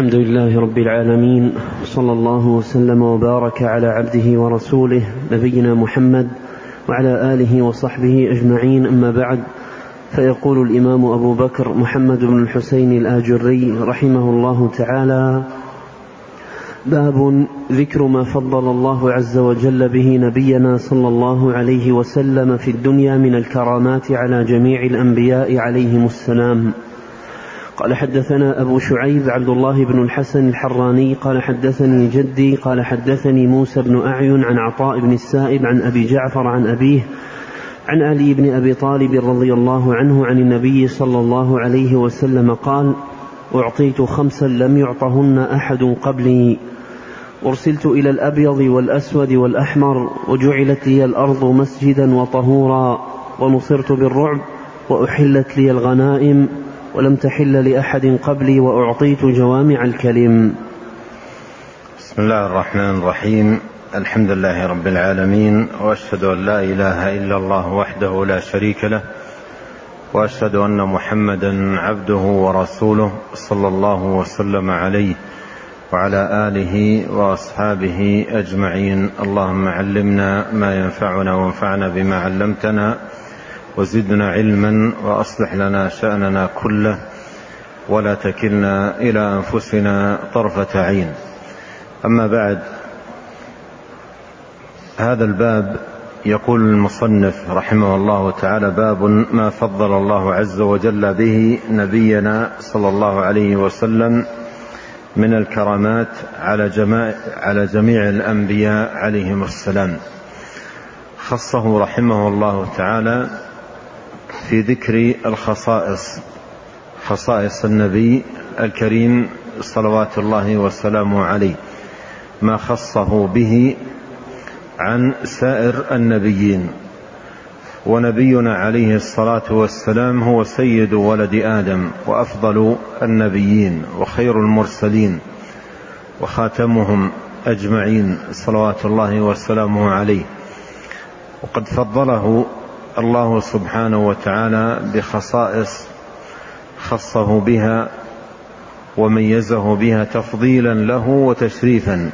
الحمد لله رب العالمين صلى الله وسلم وبارك على عبده ورسوله نبينا محمد وعلى آله وصحبه أجمعين أما بعد فيقول الإمام أبو بكر محمد بن الحسين الآجري رحمه الله تعالى باب ذكر ما فضل الله عز وجل به نبينا صلى الله عليه وسلم في الدنيا من الكرامات على جميع الأنبياء عليهم السلام. قال حدثنا أبو شعيب عبد الله بن الحسن الحراني قال حدثني جدي قال حدثني موسى بن أعين عن عطاء بن السائب عن أبي جعفر عن أبيه عن علي بن أبي طالب رضي الله عنه عن النبي صلى الله عليه وسلم قال أعطيت خمسا لم يعطهن أحد قبلي. أرسلت إلى الأبيض والأسود والأحمر وجعلت لي الأرض مسجدا وطهورا ونصرت بالرعب وأحلت لي الغنائم. ولم تحل لأحد قبلي وأعطيت جوامع الكلم. بسم الله الرحمن الرحيم. الحمد لله رب العالمين وأشهد أن لا إله إلا الله وحده لا شريك له وأشهد أن محمدا عبده ورسوله صلى الله وسلم عليه وعلى آله وأصحابه أجمعين. اللهم علمنا ما ينفعنا وانفعنا بما علمتنا وزدنا علما وأصلح لنا شأننا كله ولا تكلنا إلى أنفسنا طرفة عين. أما بعد هذا الباب يقول المصنف رحمه الله تعالى باب ما فضل الله عز وجل به نبينا صلى الله عليه وسلم من الكرامات على جميع على جميع الأنبياء عليهم السلام. خصه رحمه الله تعالى في ذكر الخصائص خصائص النبي الكريم صلوات الله وسلامه عليه ما خصه به عن سائر النبيين. ونبينا عليه الصلاة والسلام هو سيد ولد آدم وأفضل النبيين وخير المرسلين وخاتمهم أجمعين صلوات الله وسلامه عليه. وقد فضله الله سبحانه وتعالى بخصائص خصه بها وميزه بها تفضيلا له وتشريفا.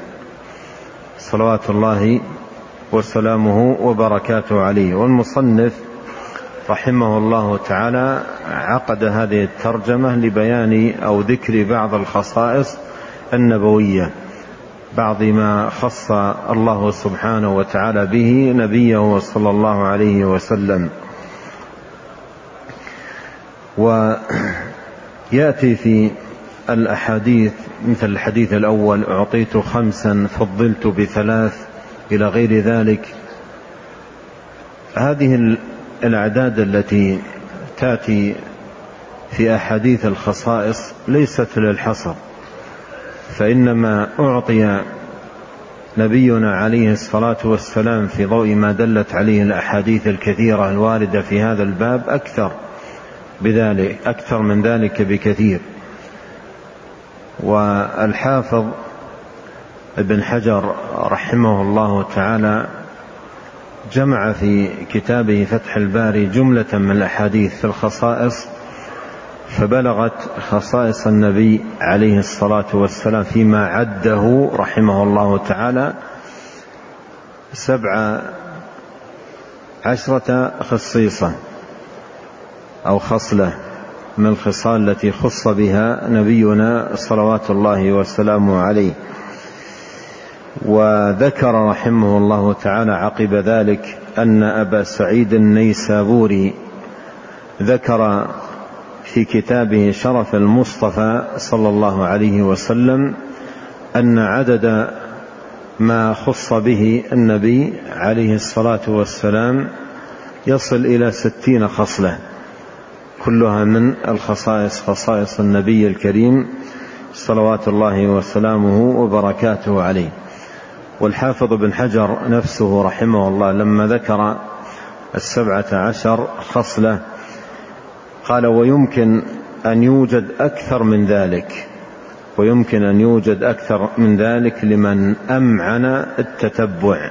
صلوات الله وسلامه وبركاته عليه. والمصنف رحمه الله تعالى عقد هذه الترجمة لبيان أو ذكر بعض الخصائص النبوية. بعض ما خص الله سبحانه وتعالى به نبيه صلى الله عليه وسلم. ويأتي في الأحاديث مثل الحديث الأول أعطيت خمسا فضلت بثلاث إلى غير ذلك. هذه الأعداد التي تأتي في أحاديث الخصائص ليست للحصر. فإنما أعطي نبينا عليه الصلاة والسلام في ضوء ما دلت عليه الأحاديث الكثيرة الواردة في هذا الباب أكثر بذلك أكثر من ذلك بكثير. والحافظ ابن حجر رحمه الله تعالى جمع في كتابه فتح الباري جملة من الأحاديث في الخصائص فبلغت خصائص النبي عليه الصلاة والسلام فيما عده رحمه الله تعالى سبع عشرة خصيصة أو خصلة من الخصال التي خص بها نبينا صلوات الله وسلامه عليه. وذكر رحمه الله تعالى عقب ذلك أن أبا سعيد النيسابوري ذكر في كتابه شرف المصطفى صلى الله عليه وسلم أن عدد ما خص به النبي عليه الصلاة والسلام يصل إلى ستين خصلة كلها من الخصائص خصائص النبي الكريم صلوات الله وسلامه وبركاته عليه. والحافظ بن حجر نفسه رحمه الله لما ذكر السبعة عشر خصلة قال ويمكن أن يوجد أكثر من ذلك. ويمكن أن يوجد أكثر من ذلك لمن أمعن التتبع.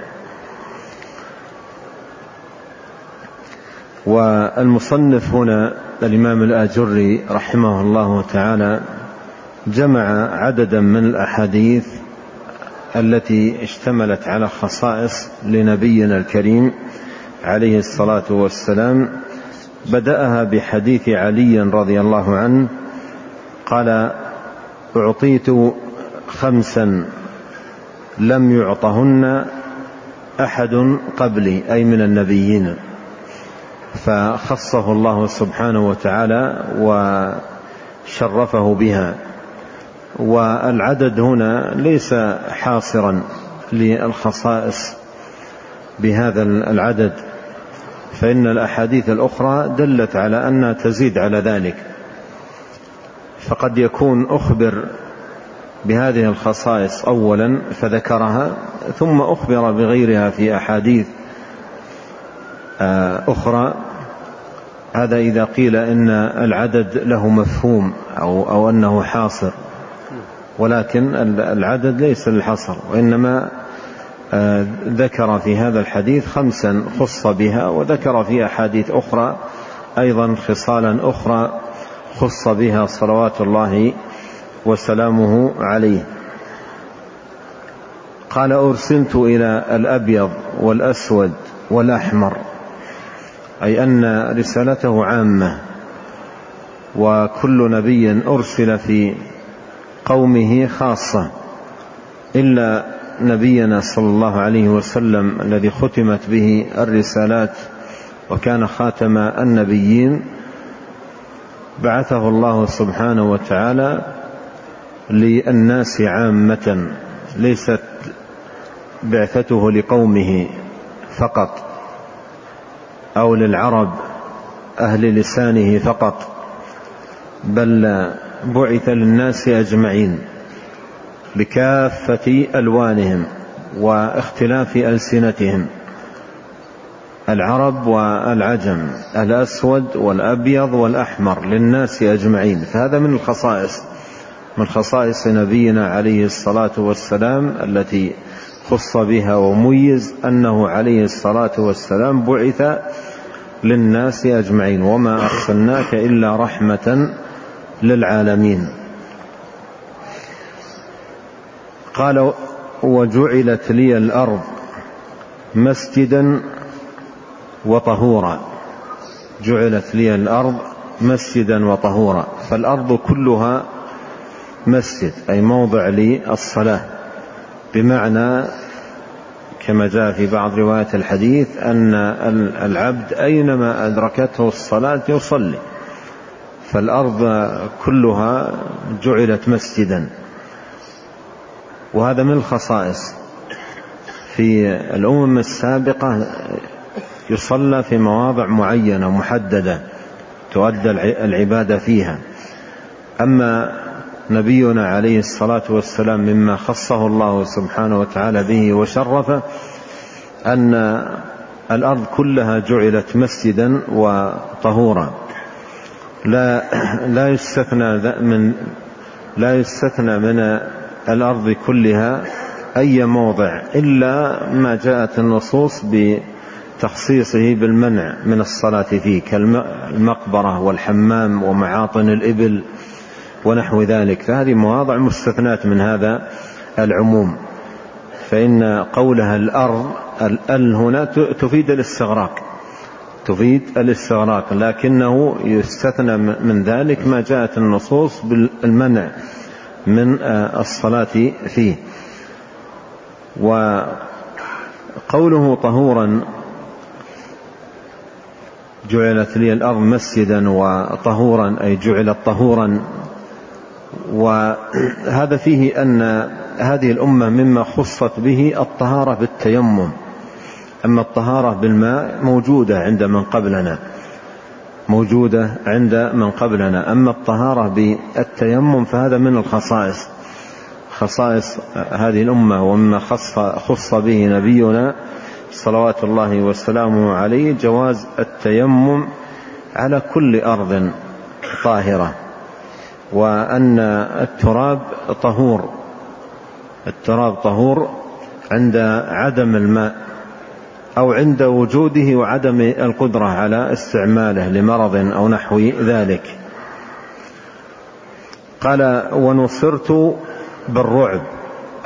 والمصنف هنا الإمام الآجري رحمه الله تعالى جمع عددا من الأحاديث التي اشتملت على خصائص لنبينا الكريم عليه الصلاة والسلام بدأها بحديث علي رضي الله عنه قال أعطيت خمسا لم يعطهن أحد قبلي أي من النبيين. فخصه الله سبحانه وتعالى وشرفه بها. والعدد هنا ليس حاصرا للخصائص بهذا العدد. فإن الأحاديث الأخرى دلت على أنها تزيد على ذلك. فقد يكون أخبر بهذه الخصائص أولا فذكرها ثم أخبر بغيرها في أحاديث آه، أخرى. هذا إذا قيل إن العدد له مفهوم أو, أو أنه حاصر ولكن العدد ليس للحصر وإنما ذكر في هذا الحديث خمسا خص بها وذكر في أحاديث أخرى أيضا خصالا أخرى خص بها صلوات الله وسلامه عليه. قال أرسلت إلى الأبيض والأسود والأحمر أي أن رسالته عامة وكل نبي أرسل في قومه خاصة إلا نبينا صلى الله عليه وسلم الذي ختمت به الرسالات وكان خاتم النبيين بعثه الله سبحانه وتعالى للناس عامة ليست بعثته لقومه فقط أو للعرب أهل لسانه فقط بل بعث للناس أجمعين. بكافة ألوانهم واختلاف ألسنتهم. العرب والعجم الأسود والأبيض والأحمر للناس أجمعين. فهذا من الخصائص من خصائص نبينا عليه الصلاة والسلام التي خص بها وميز أنه عليه الصلاة والسلام بعث للناس أجمعين. وما أرسلناك إلا رحمة للعالمين. قال وجعلت لي الأرض مسجدا وطهورا. جعلت لي الأرض مسجدا وطهورا. فالأرض كلها مسجد أي موضع للصلاة بمعنى كما جاء في بعض روايات الحديث أن العبد أينما أدركته الصلاة يصلي. فالأرض كلها جعلت مسجدا. وهذا من الخصائص. في الأمم السابقة يصلى في مواضع معينة محددة تؤدى العبادة فيها. أما نبينا عليه الصلاة والسلام مما خصه الله سبحانه وتعالى به وشرفه أن الأرض كلها جعلت مسجدا وطهورا. لا لا يستثنى من لا يستثنى من الأرض كلها أي موضع إلا ما جاءت النصوص بتخصيصه بالمنع من الصلاة فيه كالمقبرة والحمام ومعاطن الإبل ونحو ذلك. فهذه مواضع مستثنات من هذا العموم. فإن قولها الأرض الأل هنا تفيد الاستغراق تفيد الاستغراق لكنه يستثنى من ذلك ما جاءت النصوص بالمنع. من الصلاة فيه. وقوله طهورا جعلت لي الأرض مسجدا وطهورا أي جعلت طهورا. وهذا فيه أن هذه الأمة مما خصت به الطهارة بالتيمم. أما الطهارة بالماء موجودة عند من قبلنا. موجودة عند من قبلنا. أما الطهارة بالتيمم فهذا من الخصائص. خصائص هذه الأمة ومما خص, خص به نبينا صلوات الله وسلامه عليه جواز التيمم على كل أرض طاهرة. وأن التراب طهور. التراب طهور عند عدم الماء. أو عند وجوده وعدم القدرة على استعماله لمرض أو نحو ذلك. قال ونصرت بالرعب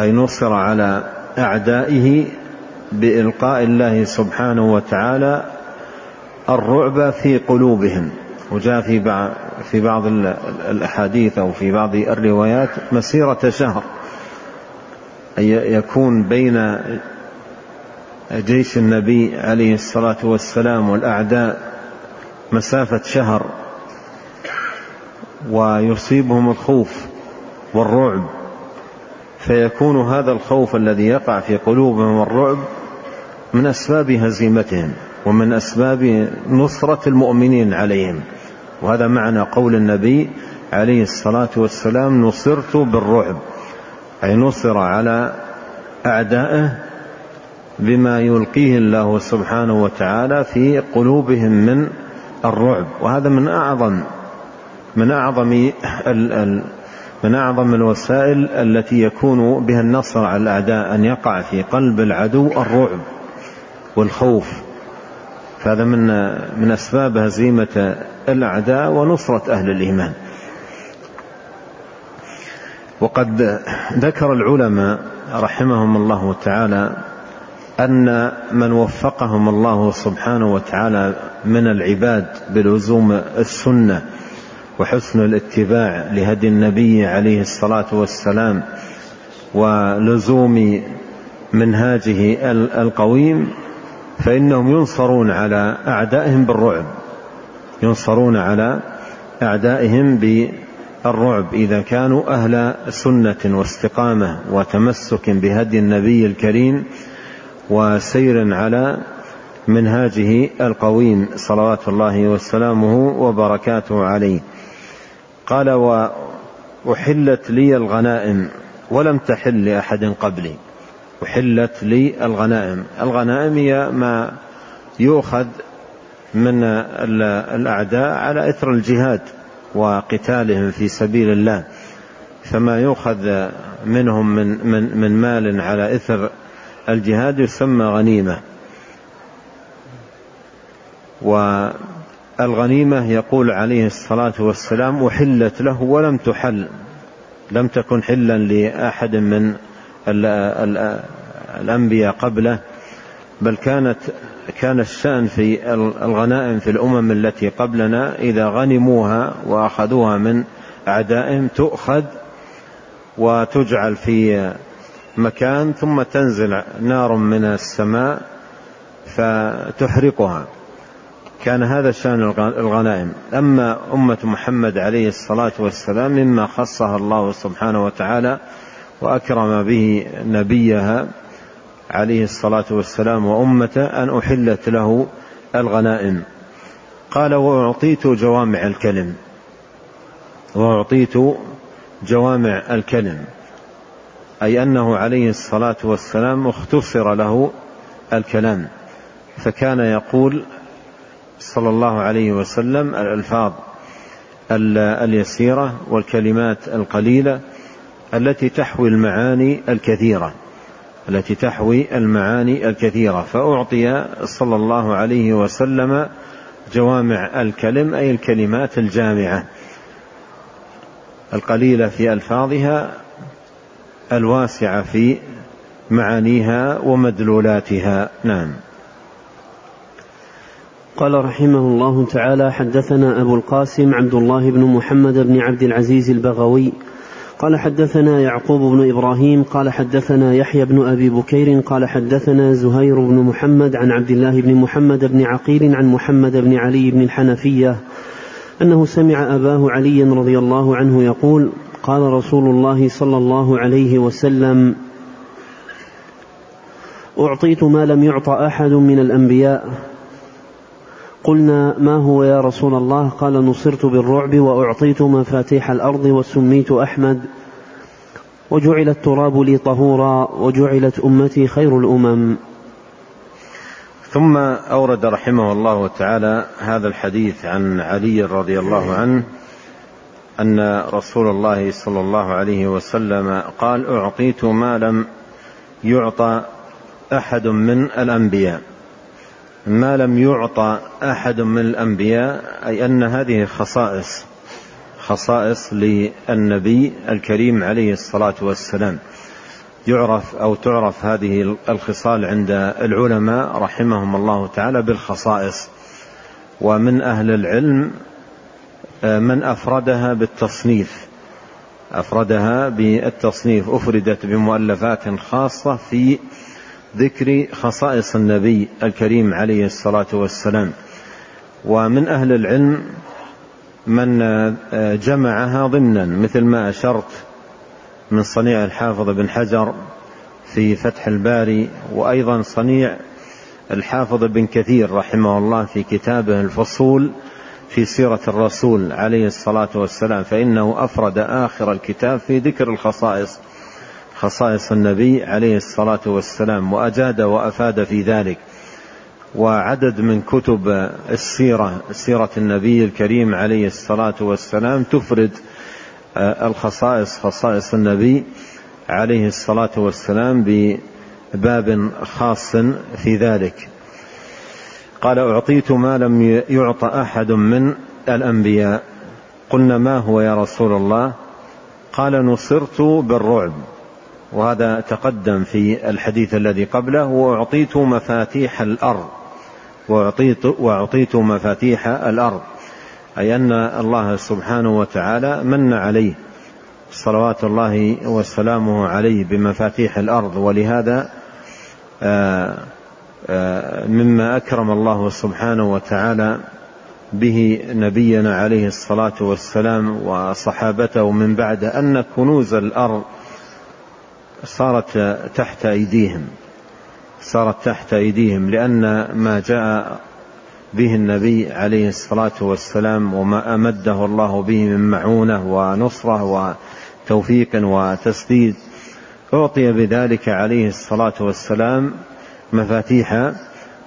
أي نصر على أعدائه بإلقاء الله سبحانه وتعالى الرعب في قلوبهم. وجاء في بعض في بعض الأحاديث أو في بعض الروايات مسيرة شهر أي يكون بين جيش النبي عليه الصلاة والسلام والأعداء مسافة شهر ويصيبهم الخوف والرعب فيكون هذا الخوف الذي يقع في قلوبهم الرعب من أسباب هزيمتهم ومن أسباب نصرة المؤمنين عليهم. وهذا معنى قول النبي عليه الصلاة والسلام نصرت بالرعب أي نصر على أعدائه بما يلقيه الله سبحانه وتعالى في قلوبهم من الرعب. وهذا من أعظم من أعظم من أعظم الوسائل التي يكون بها النصر على الأعداء أن يقع في قلب العدو الرعب والخوف. فهذا من من أسباب هزيمة الأعداء ونصرة أهل الإيمان. وقد ذكر العلماء رحمهم الله تعالى أن من وفقهم الله سبحانه وتعالى من العباد بلزوم السنة وحسن الاتباع لهدي النبي عليه الصلاة والسلام ولزوم منهاجه القويم فإنهم ينصرون على أعدائهم بالرعب ينصرون على أعدائهم بالرعب إذا كانوا أهل سنة واستقامة وتمسك بهدي النبي الكريم وسير على منهاجه القويم صلوات الله وسلامه وبركاته عليه. قال وأحلت لي الغنائم ولم تحل لأحد قبلي. أحلت لي الغنائم. الغنائم هي ما يؤخذ من الأعداء على إثر الجهاد وقتالهم في سبيل الله. فما يؤخذ منهم من, من, من مال على إثر الجهاد يسمى غنيمة. والغنيمة يقول عليه الصلاة والسلام أحلت له ولم تحل. لم تكن حلا لأحد من الأنبياء قبله بل كانت كان الشأن في الغنائم في الأمم التي قبلنا إذا غنموها وأخذوها من أعدائهم تؤخذ وتجعل في مكان ثم تنزل نار من السماء فتحرقها. كان هذا شأن الغنائم. أما أمة محمد عليه الصلاة والسلام مما خصها الله سبحانه وتعالى وأكرم به نبيها عليه الصلاة والسلام وأمته أن أحلت له الغنائم. قال وأعطيت جوامع الكلم. وأعطيت جوامع الكلم. أي أنه عليه الصلاة والسلام اختصر له الكلام فكان يقول صلى الله عليه وسلم الألفاظ اليسيرة والكلمات القليلة التي تحوي المعاني الكثيرة التي تحوي المعاني الكثيرة فأعطي صلى الله عليه وسلم جوامع الكلم أي الكلمات الجامعة القليلة في ألفاظها الواسعة في معانيها ومدلولاتها. نعم. قال رحمه الله تعالى حدثنا أبو القاسم عبد الله بن محمد بن عبد العزيز البغوي قال حدثنا يعقوب بن إبراهيم قال حدثنا يحيى بن أبي بكير قال حدثنا زهير بن محمد عن عبد الله بن محمد بن عقيل عن محمد بن علي بن الحنفية أنه سمع أباه علي رضي الله عنه يقول قال رسول الله صلى الله عليه وسلم أعطيت ما لم يعط أحد من الأنبياء. قلنا ما هو يا رسول الله؟ قال نصرت بالرعب وأعطيت مفاتيح الأرض وسميت أحمد. وجعل التراب لي طهورا وجعلت أمتي خير الأمم. ثم أورد رحمه الله تعالى هذا الحديث عن علي رضي الله عنه أن رسول الله صلى الله عليه وسلم قال أعطيت ما لم يعطى أحد من الأنبياء. ما لم يعطى أحد من الأنبياء أي أن هذه خصائص خصائص للنبي الكريم عليه الصلاة والسلام. يعرف أو تعرف هذه الخصال عند العلماء رحمهم الله تعالى بالخصائص. ومن أهل العلم من أفردها بالتصنيف. أفردها بالتصنيف. أفردت بمؤلفات خاصة في ذكر خصائص النبي الكريم عليه الصلاة والسلام. ومن أهل العلم من آه، جمعها ضمنا مثل ما أشرت من صنيع الحافظ بن حجر في فتح الباري وأيضا صنيع الحافظ بن كثير رحمه الله في كتابه الفصول. في سيرة الرسول عليه الصلاة والسلام فإنه أفرد آخر الكتاب في ذكر الخصائص خصائص النبي عليه الصلاة والسلام وأجاد وأفاد في ذلك. وعدد من كتب السيرة سيرة النبي الكريم عليه الصلاة والسلام تفرد آه، الخصائص خصائص النبي عليه الصلاة والسلام بباب خاص في ذلك. قال أعطيت ما لم يعط أحد من الأنبياء. قلنا ما هو يا رسول الله؟ قال نصرت بالرعب. وهذا تقدم في الحديث الذي قبله. وأعطيت مفاتيح الأرض. وأعطيت, وأعطيت مفاتيح الأرض. أي أن الله سبحانه وتعالى من عليه. صلوات الله وسلامه عليه بمفاتيح الأرض. ولهذا آه، مما أكرم الله سبحانه وتعالى به نبينا عليه الصلاة والسلام وصحابته من بعد أن كنوز الأرض صارت تحت أيديهم. صارت تحت أيديهم لأن ما جاء به النبي عليه الصلاة والسلام وما أمده الله به من معونة ونصرة وتوفيق وتسديد أعطي بذلك عليه الصلاة والسلام مفاتيح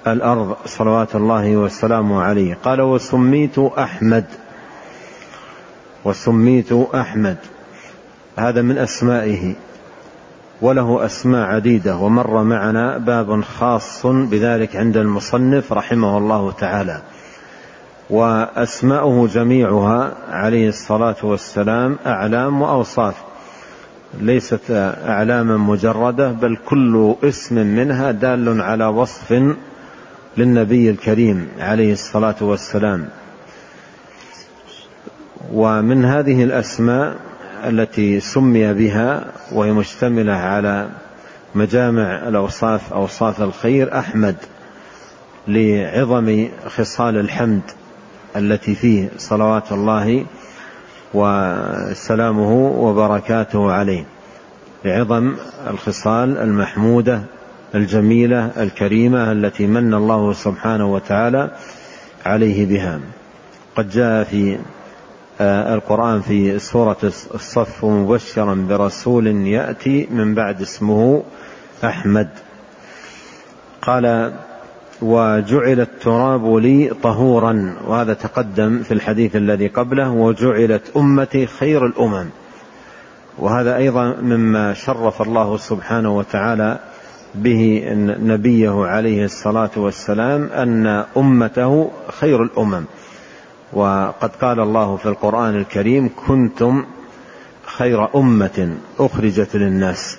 الأرض صلوات الله وسلامه عليه. قال وسميت أحمد. وسميت أحمد. هذا من أسمائه. وله أسماء عديدة. ومر معنا باب خاص بذلك عند المصنف رحمه الله تعالى. وأسماؤه جميعها عليه الصلاة والسلام أعلام وأوصاف. ليست أعلاما مجردة بل كل اسم منها دال على وصف للنبي الكريم عليه الصلاة والسلام. ومن هذه الأسماء التي سمي بها وهي مشتملة على مجامع الأوصاف أوصاف الخير أحمد لعظم خصال الحمد التي فيه صلوات الله وسلامه وبركاته عليه. لعظم الخصال المحمودة الجميلة الكريمة التي من الله سبحانه وتعالى عليه بها. قد جاء في آه، القرآن في سورة الصف مبشرا برسول يأتي من بعد اسمه أحمد. قال وجعل التراب لي طهورا وهذا تقدم في الحديث الذي قبله وجعلت أمتي خير الأمم. وهذا أيضا مما شرف الله سبحانه وتعالى به نبيه عليه الصلاة والسلام أن أمته خير الأمم. وقد قال الله في القرآن الكريم كنتم خير أمة أخرجت للناس.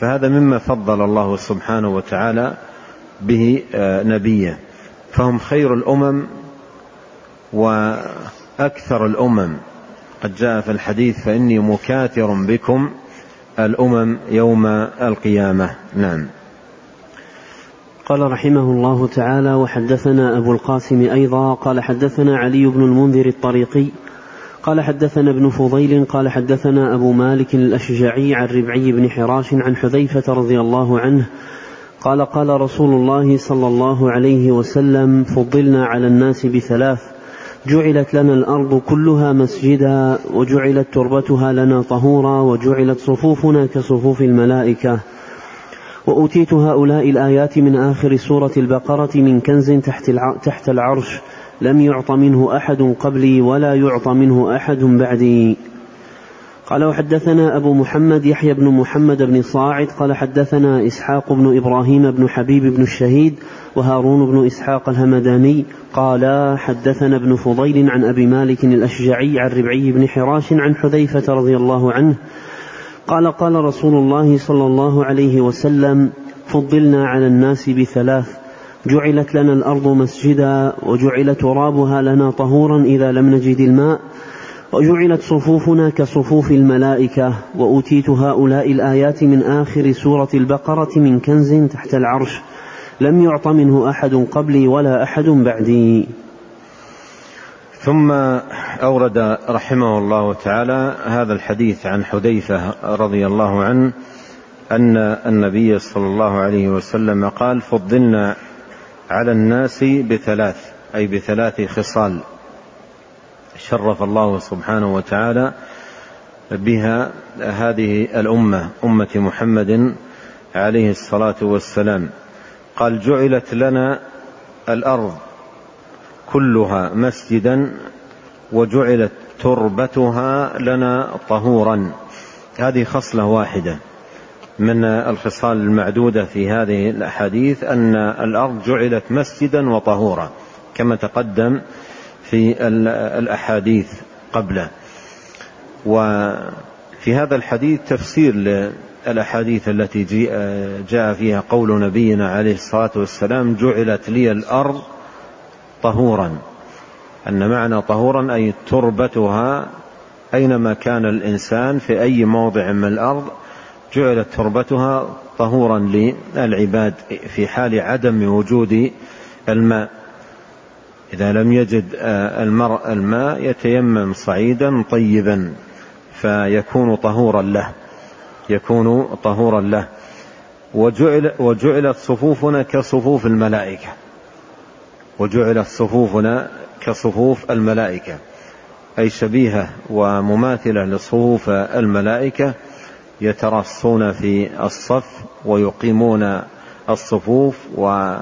فهذا مما فضل الله سبحانه وتعالى به آه، نبيه فهم خير الأمم وأكثر الأمم. قد جاء في الحديث فإني مكاثر بكم الأمم يوم القيامة. نعم. قال رحمه الله تعالى وحدثنا أبو القاسم أيضا قال حدثنا علي بن المنذر الطريقي قال حدثنا ابن فضيل قال حدثنا أبو مالك الأشجعي عن ربعي بن حراش عن حذيفة رضي الله عنه قال قال رسول الله صلى الله عليه وسلم فضلنا على الناس بثلاث جعلت لنا الأرض كلها مسجدا وجعلت تربتها لنا طهورا وجعلت صفوفنا كصفوف الملائكة. وأوتيت هؤلاء الآيات من آخر سورة البقرة من كنز تحت, تحت العرش. لم يعط منه أحد قبلي ولا يعطى منه أحد بعدي. قال وحدثنا أبو محمد يحيى بن محمد بن صاعد قال حدثنا إسحاق بن إبراهيم بن حبيب بن الشهيد وهارون بن إسحاق الهمداني قال حدثنا ابن فضيل عن أبي مالك الأشجعي عن ربعي بن حراش عن حذيفة رضي الله عنه قال قال رسول الله صلى الله عليه وسلم فضلنا على الناس بثلاث جعلت لنا الأرض مسجدا وجعل ترابها لنا طهورا إذا لم نجد الماء وجعلت صفوفنا كصفوف الملائكة وأوتيت هؤلاء الآيات من آخر سورة البقرة من كنز تحت العرش. لم يعط منه أحد قبلي ولا أحد بعدي. ثم أورد رحمه الله تعالى هذا الحديث عن حذيفة رضي الله عنه أن النبي صلى الله عليه وسلم قال فضلنا على الناس بثلاث أي بثلاث خصال. شرف الله سبحانه وتعالى بها هذه الأمة أمة محمد عليه الصلاة والسلام. قال جعلت لنا الأرض كلها مسجدا وجعلت تربتها لنا طهورا. هذه خصلة واحدة من الخصال المعدودة في هذه الأحاديث أن الأرض جعلت مسجدا وطهورا كما تقدم في الأحاديث قبله. وفي هذا الحديث تفسير للأحاديث التي جاء فيها قول نبينا عليه الصلاة والسلام جعلت لي الأرض طهورا. أن معنى طهورا أي تربتها أينما كان الإنسان في أي موضع من الأرض جعلت تربتها طهورا للعباد في حال عدم وجود الماء. إذا لم يجد المرء الماء يتيمم صعيدا طيبا فيكون طهورا له يكون طهورا له. وجعل وجعلت صفوفنا كصفوف الملائكة. وجعلت صفوفنا كصفوف الملائكة. أي شبيهة ومماثلة لصفوف الملائكة يترصون في الصف ويقيمون الصفوف و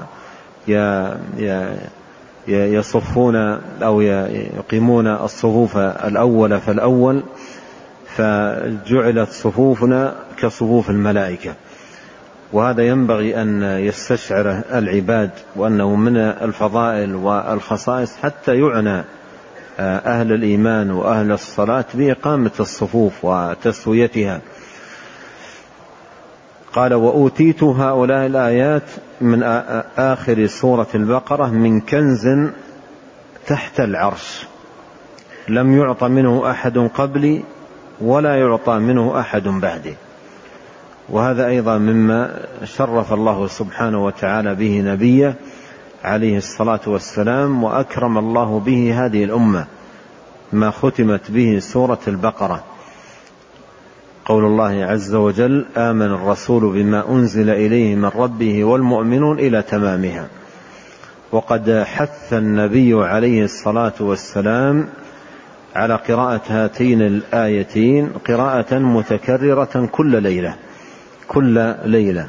يصفون أو يقيمون الصفوف الأول فالأول فجعلت صفوفنا كصفوف الملائكة. وهذا ينبغي أن يستشعره العباد وأنه من الفضائل والخصائص حتى يعنى أهل الإيمان وأهل الصلاة بإقامة الصفوف وتسويتها. قال وأوتيت هؤلاء الآيات من آخر سورة البقرة من كنز تحت العرش. لم يعط منه أحد قبلي ولا يعطى منه أحد بعدي. وهذا أيضا مما شرف الله سبحانه وتعالى به نبيه عليه الصلاة والسلام وأكرم الله به هذه الأمة ما ختمت به سورة البقرة. قول الله عز وجل آمن الرسول بما أنزل إليه من ربه والمؤمنون إلى تمامها. وقد حث النبي عليه الصلاة والسلام على قراءة هاتين الآيتين قراءة متكررة كل ليلة كل ليلة.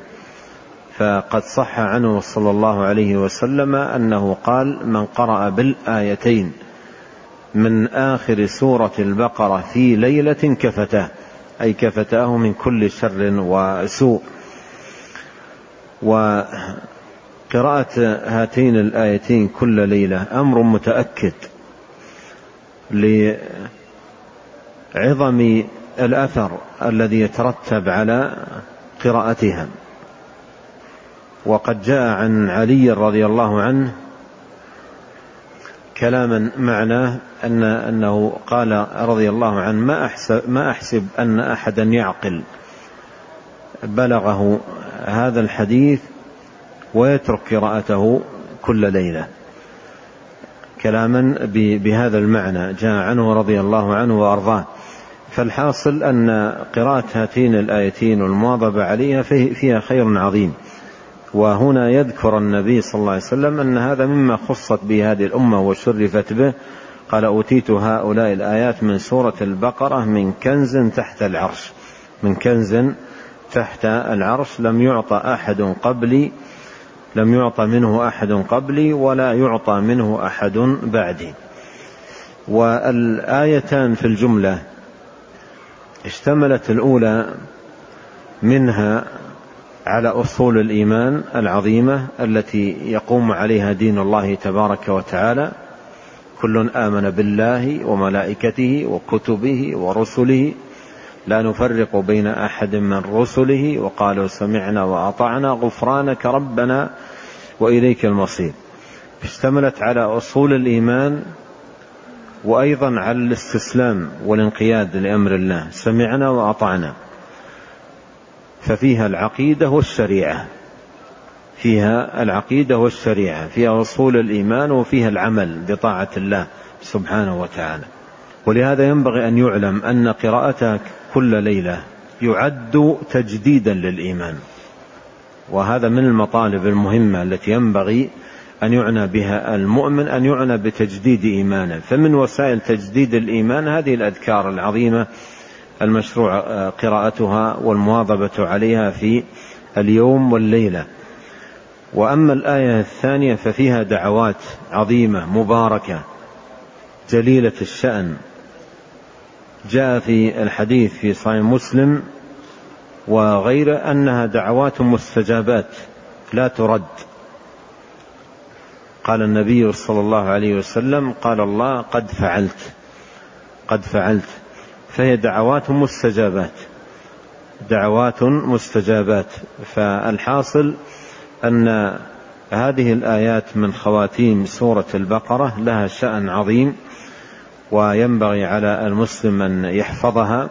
فقد صح عنه صلى الله عليه وسلم أنه قال من قرأ بالآيتين من آخر سورة البقرة في ليلة كفتاه أي كفتاه من كل شر وسوء. وقراءة هاتين الآيتين كل ليلة أمر متأكد لعظم الأثر الذي يترتب على قراءتها. وقد جاء عن علي رضي الله عنه كلاما معناه أن أنه قال رضي الله عنه ما أحسب, ما أحسب أن أحدا يعقل؟ بلغه هذا الحديث ويترك قراءته كل ليلة. كلاما بهذا المعنى جاء عنه رضي الله عنه وأرضاه. فالحاصل أن قراءة هاتين الآيتين والمواظبة عليها فيها خير عظيم. وهنا يذكر النبي صلى الله عليه وسلم أن هذا مما خصت به هذه الأمة وشرفت به قال أوتيت هؤلاء الآيات من سورة البقرة من كنز تحت العرش. من كنز تحت العرش. لم يعطى أحد قبلي لم يعطى منه أحد قبلي ولا يعطى منه أحد بعدي. والآيتان في الجملة اشتملت الأولى منها على أصول الإيمان العظيمة التي يقوم عليها دين الله تبارك وتعالى. كل آمن بالله وملائكته وكتبه ورسله. لا نفرق بين أحد من رسله وقالوا سمعنا وأطعنا غفرانك ربنا وإليك المصير. اشتملت على أصول الإيمان وأيضا على الاستسلام والانقياد لأمر الله. سمعنا وأطعنا. ففيها العقيدة والشريعة. فيها العقيدة والشريعة فيها أصول الإيمان وفيها العمل بطاعة الله سبحانه وتعالى. ولهذا ينبغي أن يعلم أن قراءتك كل ليلة يعد تجديدا للإيمان. وهذا من المطالب المهمة التي ينبغي أن يعنى بها المؤمن أن يعنى بتجديد إيمانه. فمن وسائل تجديد الإيمان هذه الأذكار العظيمة المشروع قراءتها والمواظبة عليها في اليوم والليلة. وأما الآية الثانية ففيها دعوات عظيمة مباركة جليلة الشأن. جاء في الحديث في صحيح مسلم وغيره أنها دعوات مستجابات لا ترد. قال النبي صلى الله عليه وسلم قال الله قد فعلت قد فعلت. فهي دعوات مستجابات دعوات مستجابات. فالحاصل أن هذه الآيات من خواتيم سورة البقرة لها شأن عظيم وينبغي على المسلم أن يحفظها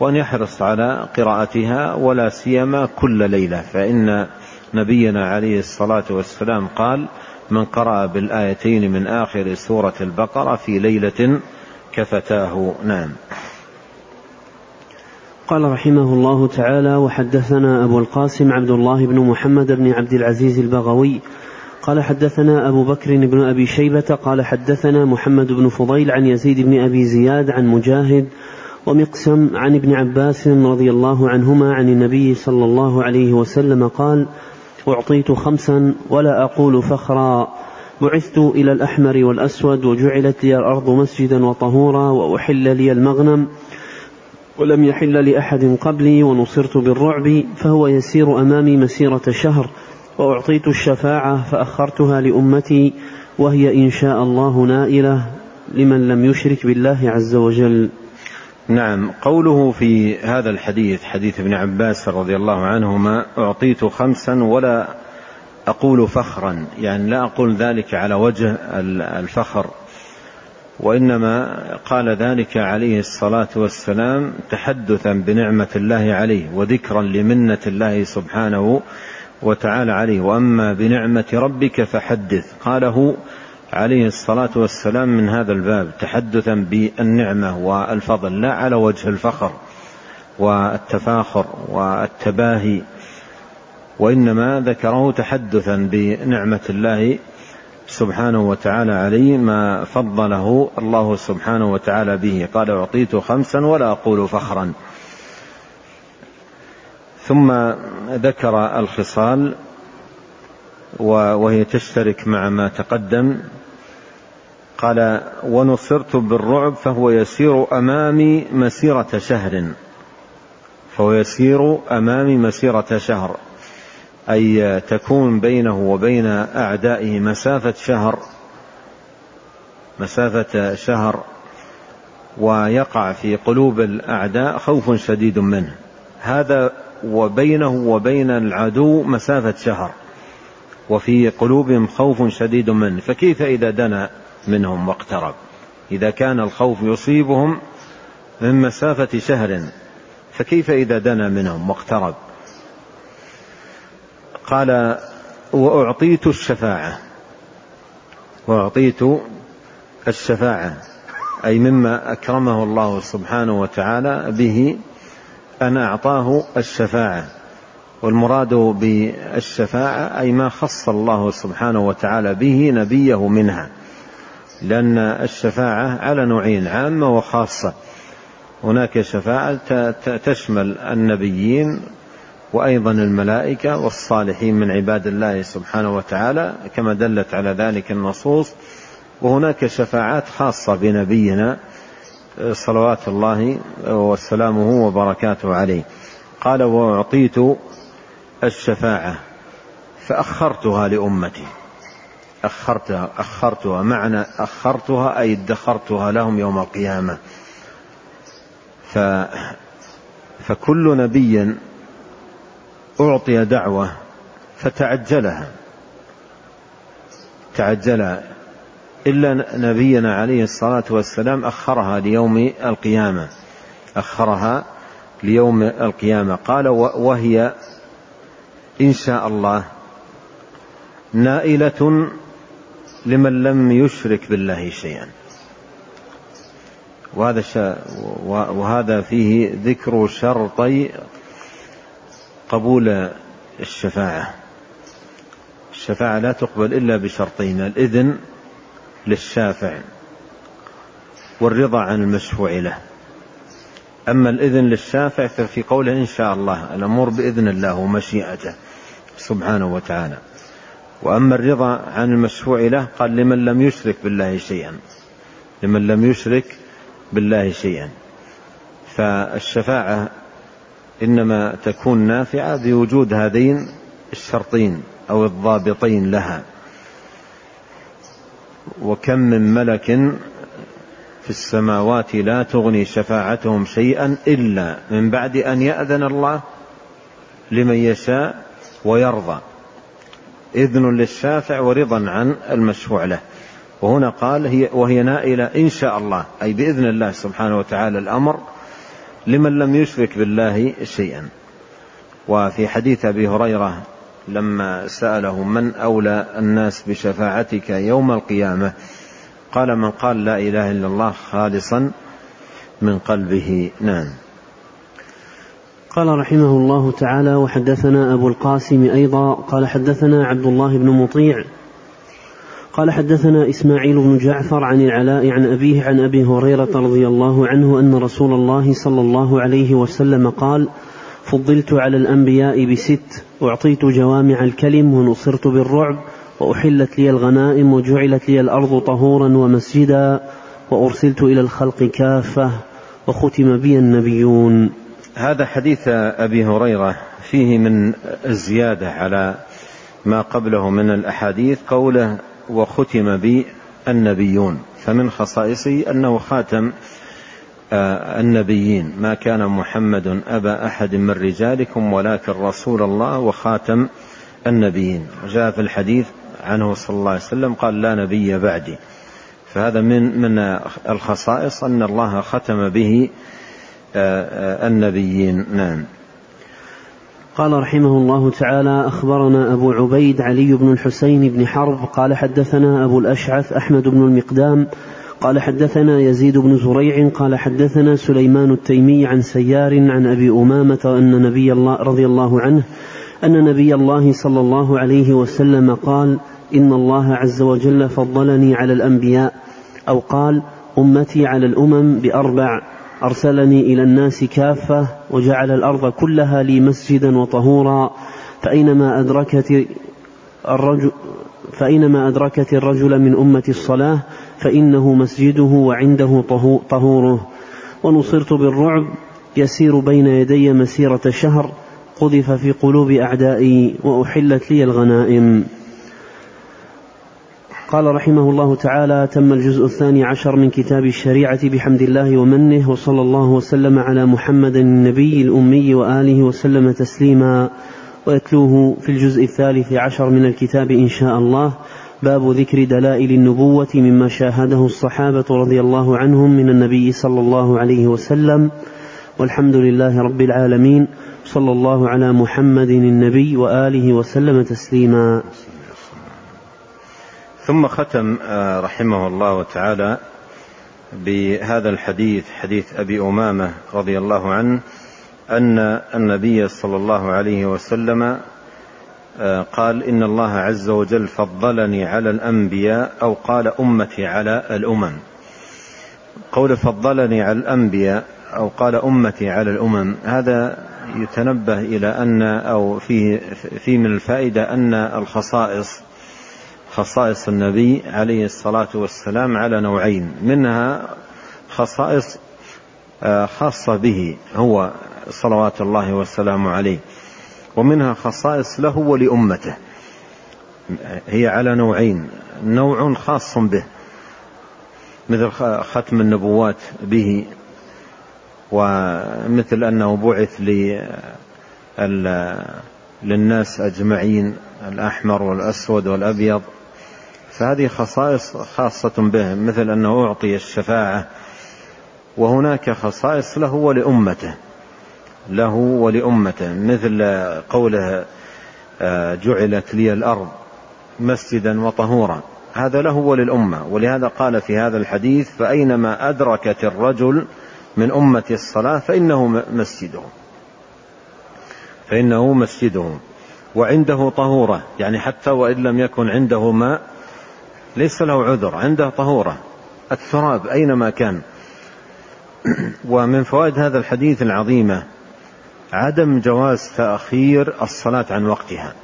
وأن يحرص على قراءتها ولا سيما كل ليلة. فإن نبينا عليه الصلاة والسلام قال من قرأ بالآيتين من آخر سورة البقرة في ليلة كفتاه نعم قال رحمه الله تعالى وحدثنا أبو القاسم عبد الله بن محمد بن عبد العزيز البغوي. قال حدثنا أبو بكر بن أبي شيبة. قال حدثنا محمد بن فضيل عن يزيد بن أبي زياد عن مجاهد ومقسم عن ابن عباس رضي الله عنهما عن النبي صلى الله عليه وسلم قال أعطيت خمسا ولا أقول فخرا. بعثت إلى الأحمر والأسود وجعلت لي الأرض مسجدا وطهورا وأحل لي المغنم. ولم يحل لأحد قبلي ونصرت بالرعب فهو يسير أمامي مسيرة شهر وأعطيت الشفاعة فأخرتها لأمتي وهي إن شاء الله نائلة لمن لم يشرك بالله عز وجل. نعم قوله في هذا الحديث حديث ابن عباس رضي الله عنهما أعطيت خمسا ولا أقول فخرا يعني لا أقول ذلك على وجه الفخر. وإنما قال ذلك عليه الصلاة والسلام تحدثا بنعمة الله عليه وذكرا لمنة الله سبحانه وتعالى عليه. وأما بنعمة ربك فحدث. قاله عليه الصلاة والسلام من هذا الباب تحدثا بالنعمة والفضل لا على وجه الفخر والتفاخر والتباهي وإنما ذكره تحدثا بنعمة الله سبحانه وتعالى عليه ما فضله الله سبحانه وتعالى به. قال أعطيت خمسا ولا أقول فخرا. ثم ذكر الخصال وهي تشترك مع ما تقدم. قال ونصرت بالرعب فهو يسير أمامي مسيرة شهر. فهو يسير أمامي مسيرة شهر. أي تكون بينه وبين أعدائه مسافة شهر مسافة شهر ويقع في قلوب الأعداء خوف شديد منه. هذا وبينه وبين العدو مسافة شهر وفي قلوبهم خوف شديد منه. فكيف إذا دنا منهم واقترب؟ إذا كان الخوف يصيبهم من مسافة شهر فكيف إذا دنا منهم واقترب؟ قال وأعطيت الشفاعة. وأعطيت الشفاعة. أي مما أكرمه الله سبحانه وتعالى به أن أعطاه الشفاعة. والمراد بالشفاعة أي ما خص الله سبحانه وتعالى به نبيه منها. لأن الشفاعة على نوعين عامة وخاصة. هناك شفاعة تشمل النبيين وأيضا الملائكة والصالحين من عباد الله سبحانه وتعالى كما دلت على ذلك النصوص. وهناك شفاعات خاصة بنبينا صلوات الله وسلامه وبركاته عليه. قال وأعطيت الشفاعة فأخرتها لأمتي. أخرتها أخرتها معنى أخرتها أي ادخرتها لهم يوم القيامة. ف فكل نبي أعطي دعوة فتعجلها. تعجلها إلا نبينا عليه الصلاة والسلام أخرها ليوم القيامة. أخرها ليوم القيامة. قال وهي إن شاء الله نائلة لمن لم يشرك بالله شيئا. وهذا وهذا فيه ذكر شرطي قبول الشفاعة. الشفاعة لا تقبل إلا بشرطين الإذن للشافع والرضا عن المشفوع له. أما الإذن للشافع ففي قوله إن شاء الله الأمور بإذن الله ومشيئته سبحانه وتعالى. وأما الرضا عن المشفوع له قال لمن لم يشرك بالله شيئا. لمن لم يشرك بالله شيئا. فالشفاعة إنما تكون نافعة بوجود هذين الشرطين أو الضابطين لها. وكم من ملك في السماوات لا تغني شفاعتهم شيئا إلا من بعد أن يأذن الله لمن يشاء ويرضى. إذن للشافع ورضا عن المشفوع له. وهنا قال هي وهي نائلة إن شاء الله. أي بإذن الله سبحانه وتعالى الأمر لمن لم يشرك بالله شيئا. وفي حديث أبي هريرة لما سأله من أولى الناس بشفاعتك يوم القيامة قال من قال لا إله إلا الله خالصا من قلبه نعم قال رحمه الله تعالى وحدثنا أبو القاسم أيضا قال حدثنا عبد الله بن مطيع قال حدثنا إسماعيل بن جعفر عن العلاء عن أبيه عن أبي هريرة رضي الله عنه أن رسول الله صلى الله عليه وسلم قال فضلت على الأنبياء بست أعطيت جوامع الكلم ونصرت بالرعب وأحلت لي الغنائم وجعلت لي الأرض طهورا ومسجدا وأرسلت إلى الخلق كافة وختم بي النبيون. هذا حديث أبي هريرة فيه من الزيادة على ما قبله من الأحاديث قوله وختم بي النبيون فمن خصائصه أنه خاتم آه، النبيين. ما كان محمد أبا أحد من رجالكم ولكن رسول الله وخاتم النبيين. وجاء في الحديث عنه صلى الله عليه وسلم قال لا نبي بعدي. فهذا من من الخصائص أن الله ختم به آه، آه، النبيين. نعم. قال رحمه الله تعالى أخبرنا أبو عبيد علي بن الحسين بن حرب قال حدثنا أبو الأشعث أحمد بن المقدام قال حدثنا يزيد بن زريع قال حدثنا سليمان التيمي عن سيار عن أبي أمامة أن نبي الله رضي الله عنه أن نبي الله صلى الله عليه وسلم قال إن الله عز وجل فضلني على الأنبياء أو قال أمتي على الأمم بأربع أرسلني إلى الناس كافة وجعل الأرض كلها لي مسجدا وطهورا فأينما أدركت الرجل فأينما أدركت الرجل من أمة الصلاة فإنه مسجده وعنده طهوره. ونصرت بالرعب يسير بين يدي مسيرة شهر قذف في قلوب أعدائي وأحلت لي الغنائم. قال رحمه الله تعالى تم الجزء الثاني عشر من كتاب الشريعة بحمد الله ومنه وصلى الله وسلم على محمد النبي الأمي وآله وسلم تسليما. ويتلوه في الجزء الثالث عشر من الكتاب إن شاء الله. باب ذكر دلائل النبوة مما شاهده الصحابة رضي الله عنهم من النبي صلى الله عليه وسلم. والحمد لله رب العالمين. صلى الله على محمد النبي وآله وسلم تسليما. ثم ختم آه، رحمه الله تعالى بهذا الحديث حديث أبي أمامة رضي الله عنه أن النبي صلى الله عليه وسلم آه، قال إن الله عز وجل فضلني على الأنبياء أو قال أمتي على الأمم. قول فضلني على الأنبياء أو قال أمتي على الأمم هذا يتنبه إلى أن أو فيه في من الفائدة أن الخصائص خصائص النبي عليه الصلاة والسلام على نوعين. منها خصائص آه، خاصة به هو صلوات الله والسلام عليه. ومنها خصائص له ولأمته. هي على نوعين. نوع خاص به مثل ختم النبوات به ومثل أنه بعث للناس أجمعين الأحمر والأسود والأبيض. فهذه خصائص خاصة به مثل أنه أعطي الشفاعة. وهناك خصائص له ولأمته. له ولأمته. مثل قوله آه، جعلت لي الأرض مسجدا وطهورا. هذا له وللأمة. ولهذا قال في هذا الحديث فأينما أدركت الرجل من أمة الصلاة فإنه مسجده. فإنه مسجده. وعنده طهورة. يعني حتى وإن لم يكن عنده ماء ليس له عذر عنده طهورة. التراب أينما كان. ومن فوائد هذا الحديث العظيمة عدم جواز تأخير الصلاة عن وقتها.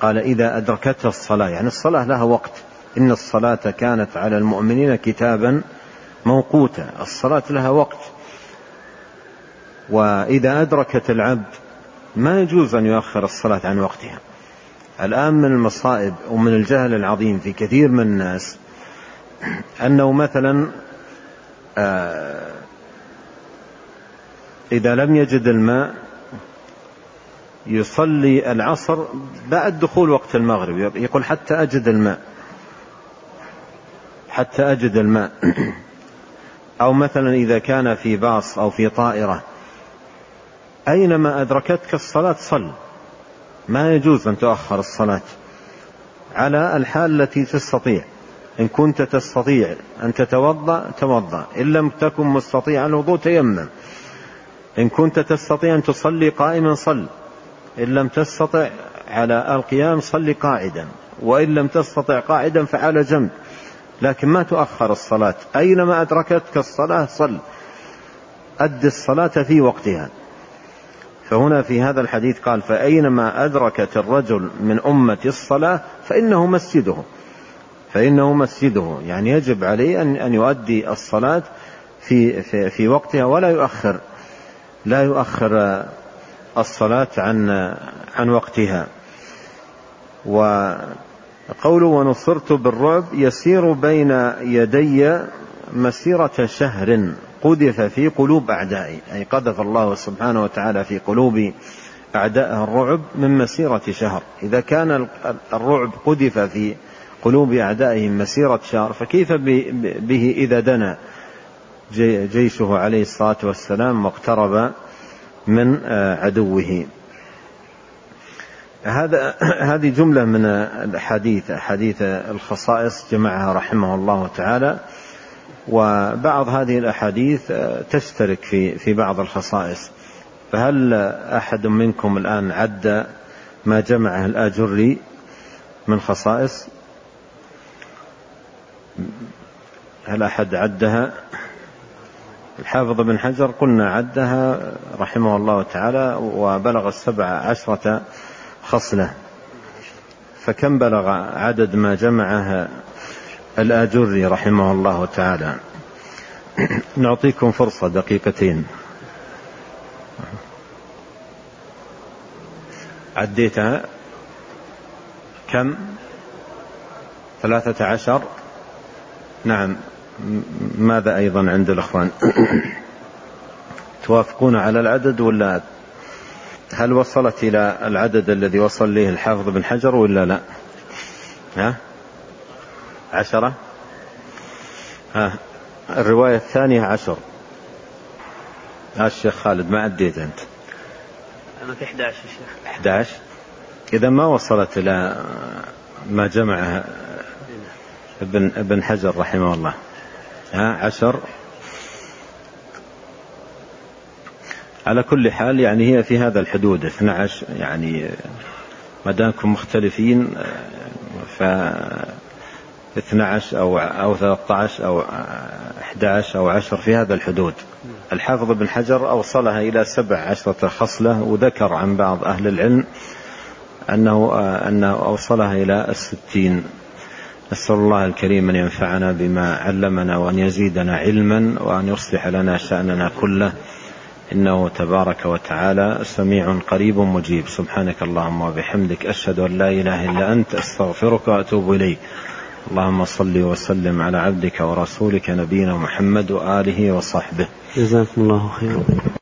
قال إذا أدركتها الصلاة. يعني الصلاة لها وقت. إن الصلاة كانت على المؤمنين كتابا موقوتا. الصلاة لها وقت. وإذا أدركت العبد ما يجوز أن يؤخر الصلاة عن وقتها. الآن من المصائب ومن الجهل العظيم في كثير من الناس أنه مثلا آه، إذا لم يجد الماء يصلي العصر بعد دخول وقت المغرب. يقول حتى أجد الماء حتى أجد الماء. أو مثلا إذا كان في باص أو في طائرة أينما أدركتك الصلاة صل. ما يجوز أن تؤخر الصلاة على الحال التي تستطيع. إن كنت تستطيع أن تتوضأ توضأ. إن لم تكن مستطيع الوضوء تيمم. إن كنت تستطيع أن تصلي قائما صل. إن لم تستطع على القيام صل قاعدا. وإن لم تستطع قاعدا فعلى جنب. لكن ما تؤخر الصلاة. أينما أدركتك الصلاة صل. أد الصلاة في وقتها. فهنا في هذا الحديث قال فأينما أدركت الرجل من أمة الصلاة فإنه مسجده. فإنه مسجده. يعني يجب عليه أن أن يؤدي الصلاة في في في وقتها ولا يؤخر لا يؤخر الصلاة عن عن وقتها. وقوله ونصرت بالرعب يسير بين يدي مسيرة شهر. قذف في قلوب أعدائي أي قذف الله سبحانه وتعالى في قلوب أعدائه الرعب من مسيرة شهر. إذا كان الرعب قذف في قلوب أعدائهم مسيرة شهر فكيف به إذا دنا؟ جيشه عليه الصلاة والسلام واقترب من آه، عدوه. هذا هذه جملة من الأحاديث أحاديث الخصائص جمعها رحمه الله تعالى. وبعض هذه الأحاديث آه، تشترك في في بعض الخصائص. فهل أحد منكم الآن عد ما جمعه الآجري من خصائص؟ هل أحد عدها؟ الحافظ بن حجر قلنا عدها رحمه الله تعالى وبلغ السبع عشرة خصلة. فكم بلغ عدد ما جمعه الآجري رحمه الله تعالى. نعطيكم فرصة دقيقتين. عديتها كم؟ ثلاثة عشر؟ نعم. ماذا أيضا عند الأخوان؟ توافقون على العدد ولا؟ هل وصلت إلى العدد الذي وصل إليه الحافظ بن حجر ولا لا؟ ها؟ عشرة؟ ها الرواية الثانية عشر. ها الشيخ خالد ما عديت أنت. أنا في 11 يا شيخ. 11 إذا ما وصلت إلى ما جمعه ابن ابن حجر رحمه الله. ها عشر. على كل حال يعني هي في هذا الحدود. 12 يعني ما دامكم مختلفين ف 12 أو أو 13 أو 11 أو 10 في هذا الحدود. الحافظ بن حجر أوصلها إلى سبع عشرة خصلة وذكر عن بعض أهل العلم أنه أنه أوصلها إلى الستين. نسأل الله الكريم أن ينفعنا بما علمنا وأن يزيدنا علما وأن يصلح لنا شأننا كله. إنه تبارك وتعالى سميع قريب مجيب. سبحانك اللهم وبحمدك أشهد أن لا إله إلا أنت أستغفرك وأتوب إليك. اللهم صل وسلم على عبدك ورسولك نبينا محمد وآله وصحبه. جزاكم الله خيرا.